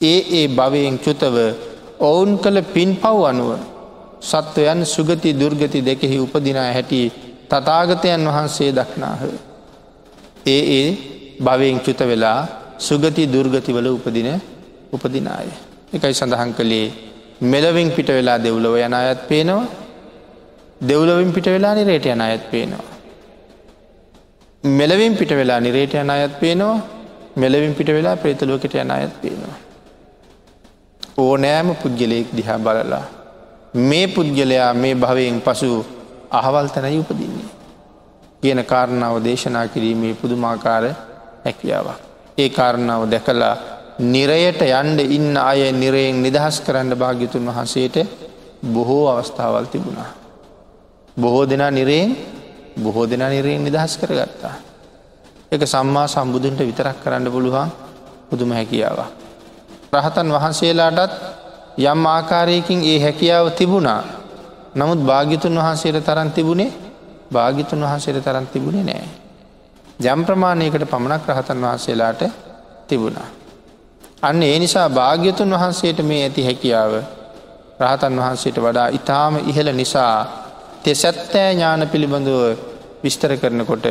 ඒ ඒ භවයෙන් චුතව ඔවුන් කළ පින් පව් අනුව සත්වයන් සුගති දුර්ගති දෙකෙහි උපදිනා හැටි තතාගතයන් වහන්සේ දක්නාහ. ඒ ඒ භවයෙන් චුත වෙලා සුගති දුර්ගතිවල උපදින උපදිනාය. එකයි සඳහන් කළේ මෙලවින් පිට වෙලා දෙව්ලව යන අයත් පේනවා දෙව්ලවින් පිට වෙලා නිරේට යන අයත් පේනවා. මෙලවින් පිට වෙලා නිරේට යන අයත් පේනවා මෙලවින් පිට වෙලා ප්‍රේතලෝකට යන අයත් පේනවා. ඕනෑම පුද්ගලයෙක් දිහා බලලා මේ පුද්ගලයා මේ භවයෙන් පසු අහවල් තැනයි උපදින්නේ. කියන කාරණාව දේශනා කිරීමේ පුදුමාකාර හැකියාවක්. ඒ කාරණාව දැකලා නිරයට යන්ඩ ඉන්න අය නිරයෙන් නිදහස් කරන්න භාග්‍යතුන් වහන්සේට බොහෝ අවස්ථාවල් තිබුණා. බොහෝ දෙනා නිරයෙන් බොහෝ දෙනා නිරයෙන් නිදහස් කරගත්තා. එක සම්මා සම්බුදුන්ට විතරක් කරන්න පුළුවන් පුදුම හැකියාවක්. රහතන් වහන්සේලාටත් යම් ආකාරයකින් ඒ හැකියාව තිබුණා නමුත් භාගිතුන් වහන්සේට තරන් තිබුණේ භාගිතුන් වහන්සේට තරන් තිබුණේ නෑ. ජම් ප්‍රමාණයකට පමණක් රහතන් වහන්සේලාට තිබුණා. අන්න ඒ නිසා භාග්‍යතුන් වහන්සේට මේ ඇති හැකියාව රහතන් වහන්සේට වඩා ඉතාම ඉහළ නිසා තෙසැත්තෑ ඥාන පිළිබඳව විස්තර කරනකොට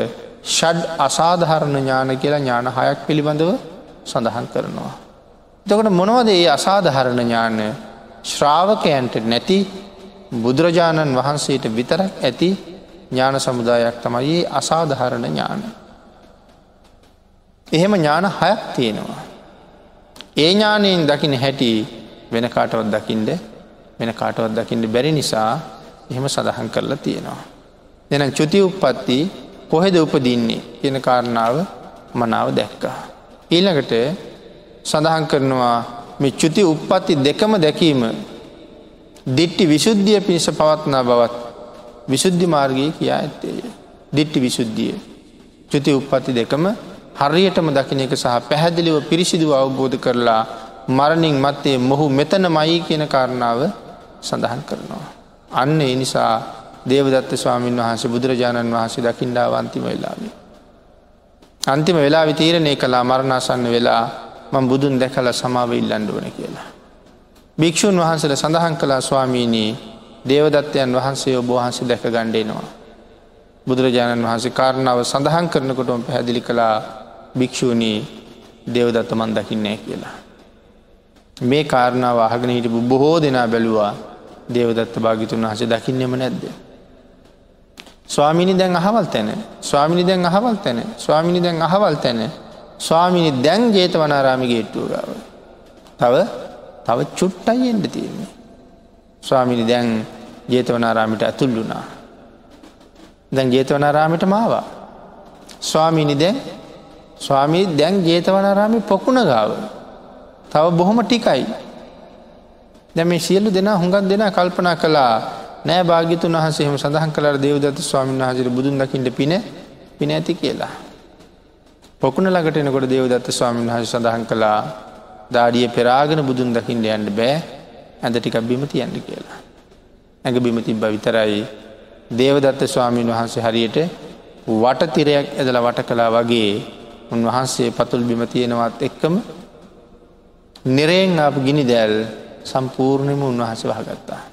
ෂඩ් අසාධහරණ ඥාන කියලා ඥාන හයක් පිළිබඳව සඳහන් කරනවා. එතකොට මොනවද ඒ අසාධහරණ ඥාන ශ්‍රාවකයන්ට නැති බුදුරජාණන් වහන්සේට විතරක් ඇති ඥාන සමුදායක් තමයි අසාධහරණ ඥාන. එහෙම ඥාන හයක් තියෙනවා. ඒ ඥානයෙන් දකින හැටි වෙන කාටවත් දකිින්ට වෙන කාටවත් දකිින්ට බැරි නිසා එහෙම සඳහන් කරලා තියෙනවා. දෙනම් චුති උප්පත්ති කොහෙද උපදින්නේ කියන කාරණාව මනාව දැක්කා. ඊළඟට සඳහන් කරනවා මේ චුති උප්පත්ති දෙකම දැකීම දිට්ටි විශුද්ධිය පිණිස පවත්නා බවත් විශුද්ධි මාර්ගයේ කියා ඇත්තේය. දිට්ටි විශුද්ධිය. චුති උප්පත්ති දෙකම හරියටම දකින එක සහ පැහැදිලිව පිරිසිදුව අවබෝධ කරලා මරණින් මත්තේ මොහු මෙතන මයි කියන කාරණාව සඳහන් කරනවා. අන්න ඒ නිසා දේවදත්ත ස්වාමීන් වහන්සේ බුදුරජාණන් වහන්සේ දකිින්ඩාව අන්තිම වෙලාවි. අන්තිම වෙලා විතීරණය කලා මරණාසන්න වෙලා මං බුදුන් දැකල සමාව ඉල්ලන්ඩුවන කියලා. භික්‍ෂූන් වහන්සට සඳහන් කලා ස්වාමීනී දේවදත්තයන් වහන්සේ ඔබහන්සේ දැක ගණ්ඩේනවා. බුදුරජාණන් වහන්සේ කාරණාව සඳහන් කරනකොටම පැහැදිලි කලා භික්‍ෂූණී දේවදත්ත මන් දකින්නේ කියලා. මේ කාරණාව අහගෙන හිටපු බොහෝ දෙනා බැලුවා දේවදත්ත භාගිතුන් වහස දකින්නෙම නැද්ද. ස්වාමිනි දැන් අහවල් තැන ස්වාමිනි දැන් අහවල් තැන ස්වාමිනි දැන් අහවල් තැන ස්වාමිනි දැන් ජේත වනාරාමි ගේට්ටුව ගාව. තව තව චුට්ටයි එන්ඩ තියෙන්නේ. ස්වාමිනි දැන් ජේතවනාරාමිට ඇතුල්ලුනා. දැන් ජේතවනාරාමිට මාවා. ස්වාමිනි දැන් ස්වාමී දැන් ජේතවනාරාමි පොකුණ ගාව. තව බොහොම ටිකයි. දැම සියල්ලු දෙෙන හුඟක් දෙෙන කල්පනා කලා නෑ භාගිතුන් වහසේම සඳහන් කලර දේවදත්ත ස්වාමීන් වහසර බුදුන් දකිට පින පින ඇති කියලා. පොකුණ ලඟට එනකොට දේවදත්ත ස්වාමීන් වහස සඳහන් කළා දාඩිය පෙරාගෙන බුදුන් දකිින්ට යන්න බෑ ඇඳ ටිකක් බිම තියන්න කියලා. ඇඟ බිම තිබ්බ විතරයි දේවදත්ත ස්වාමීන් වහන්සේ හරියට වටතිරයක් ඇදල වට කලා වගේ උන්වහන්සේ පතුල් බිම තියෙනවත් එක්කම නිරයෙන් අප ගිනි දැල් සම්පූර්ණයම උන්වහස වහගත්තා.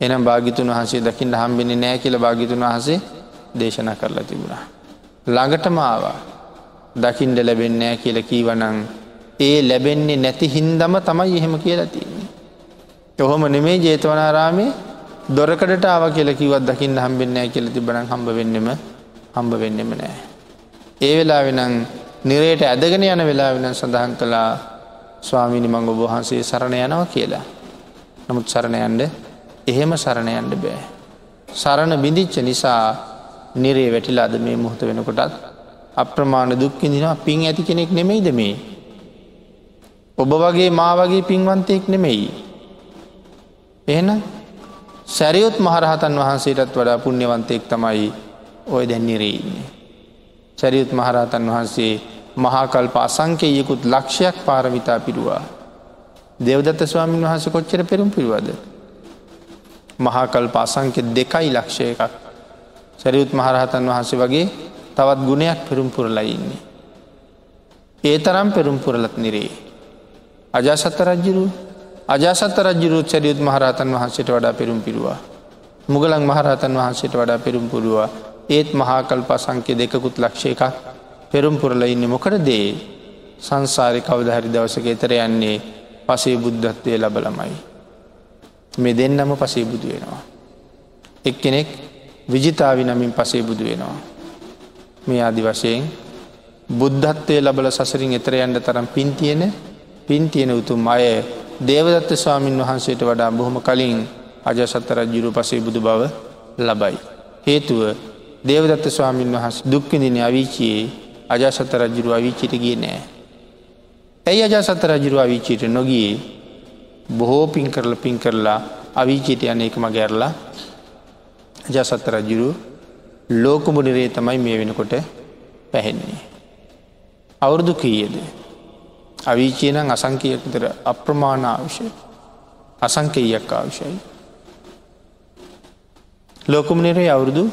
එනම් භාගිතුන් වහන්සේ දකිින් හම්බෙන නෑ කියල භාගිතුන් වහසේ දේශනා කරලා තිබුණා. ළඟටම ආවා දකිින්ට ලැබෙන්නෑ කියල කීවනං ඒ ලැබෙන්නේ නැති හින්දම තමයි එහෙම කියලා තින්නේ. ඔහොම නෙමේ ජේතවනාරාමේ දොරකඩට ආව කියල කිවත් දකිින් හම්බෙන්නෑ කියල තිබන හම්බ වෙන්නෙම හම්බ වෙන්නෙම නෑ. ඒ වෙලා වෙනං නිරයට ඇදගෙන යන වෙලා වෙන සඳහන් කළා ස්වාමිනි මංග ඔබහන්සේ සරණ යනව කියලා. නමුත් සරණයන්ඩ එහෙම සරණයන්ඩ බෑ. සරණ බිඳිච්ච නිසා නිරේ වැටිලාද මේ මුහත වෙනකොටත් අප්‍රමාණ දුක්කිදිනවා පින් ඇති කෙනෙක් නෙමෙයිද මේ. ඔබ වගේ මා වගේ පින්වන්තයෙක් නෙමෙයි. එහෙන සැරියොත් මහරහතන් වහන්සේටත් වඩා පුුණ්‍යවන්තයෙක් තමයි ඔය දැන්නිරෙඉන්නේ. සැරියුත් මහරහතන් වහන්සේ මහාකල්ප අසංකයකුත් ලක්ෂයක් පාරමිතා පිරුවා. දෙවදත්ත ස්වාමීන් වහස කොච්චර පෙරුම් පිරුවද. මහාකල්ප අසංක්‍ය දෙකයි ලක්ෂය එකක්. සැරියුත් මහරහතන් වහන්සේ වගේ තවත් ගුණයක් පෙරුම් පුරලයින්නේ. ඒ තරම් පෙරුම් පුරලත් නිරේ. අජාසත්ත රජ්ජුරු අජාසත්ත රජ්ජුරුත් සැරියුත් මහරහතන් වහන්සේට වඩා පෙරුම් පිරුවා. මුගලන් මහරහතන් වහන්සේට වඩා පෙරුම් පුරුවා ඒත් මහාකල්ප සංකය දෙකුත් ලක්ෂ එකක් පෙරුම් පුරල ඉන්න මොකට දේ සංසාරි කවදහරි දවසක එතර යන්නේ පසේ බුද්ධත්වය ලබලමයි. මේ දෙන්නම පසේ බුදු වෙනවා. එක්කෙනෙක් විජිතාවි නමින් පසේ බුදු වෙනවා. මේ ආදි වශයෙන් බුද්ධත්වය ලබල සසරින් එතර යන්ට තරම් පින්තියෙන පින්තියෙන උතුම් අය දේවදත්ත ස්වාමීන් වහන්සේට වඩා බොහොම කලින් අජසත්ත රජ්ජුරු පසේ බුදු බව ලබයි. හේතුව දේවදත්ත ස්වාමීන් වහස් දුක්කදින අවිචයේ අජාසත්ත රජ්ජුරු අවිචිට ගිය නෑ. ඇයි අජාසත්ත රජුරු අවිචීට නොගියේ බොහෝ පින් කරල පින් කරලා අවිචීට යන එකම ගැරලා අජාසත්ත රජුරු ලෝකමුණරේ තමයි මේ වෙනකොට පැහෙන්නේ. අවුරුදු කීයද. අවිචයනං අසංකයකතර අප්‍රමාණ ආවිෂය අසංකයයක් ආවිෂයි. ලෝකමුණරේ අවුරුදු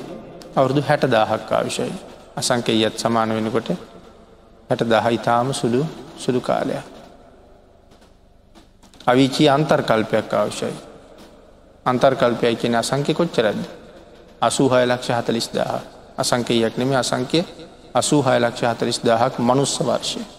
අවුරුදු හැට දාහක් ආවිෂයි අසංකයත් සමාන වෙනකොට හැට දහ ඉතාම සුළු සුළු කාලයක්. අවිචී අන්තර්කල්පයක් අවශ්‍යයි. අන්තර්කල්පයයි කියන අසංකය කොච්චරද. අසූහය ලක්ෂ හතලිස් දාහ අසංකයක් නෙම අසංකය අසූහය ලක්ෂ හතලිස් දාහක් මනුස්ස වර්ශය.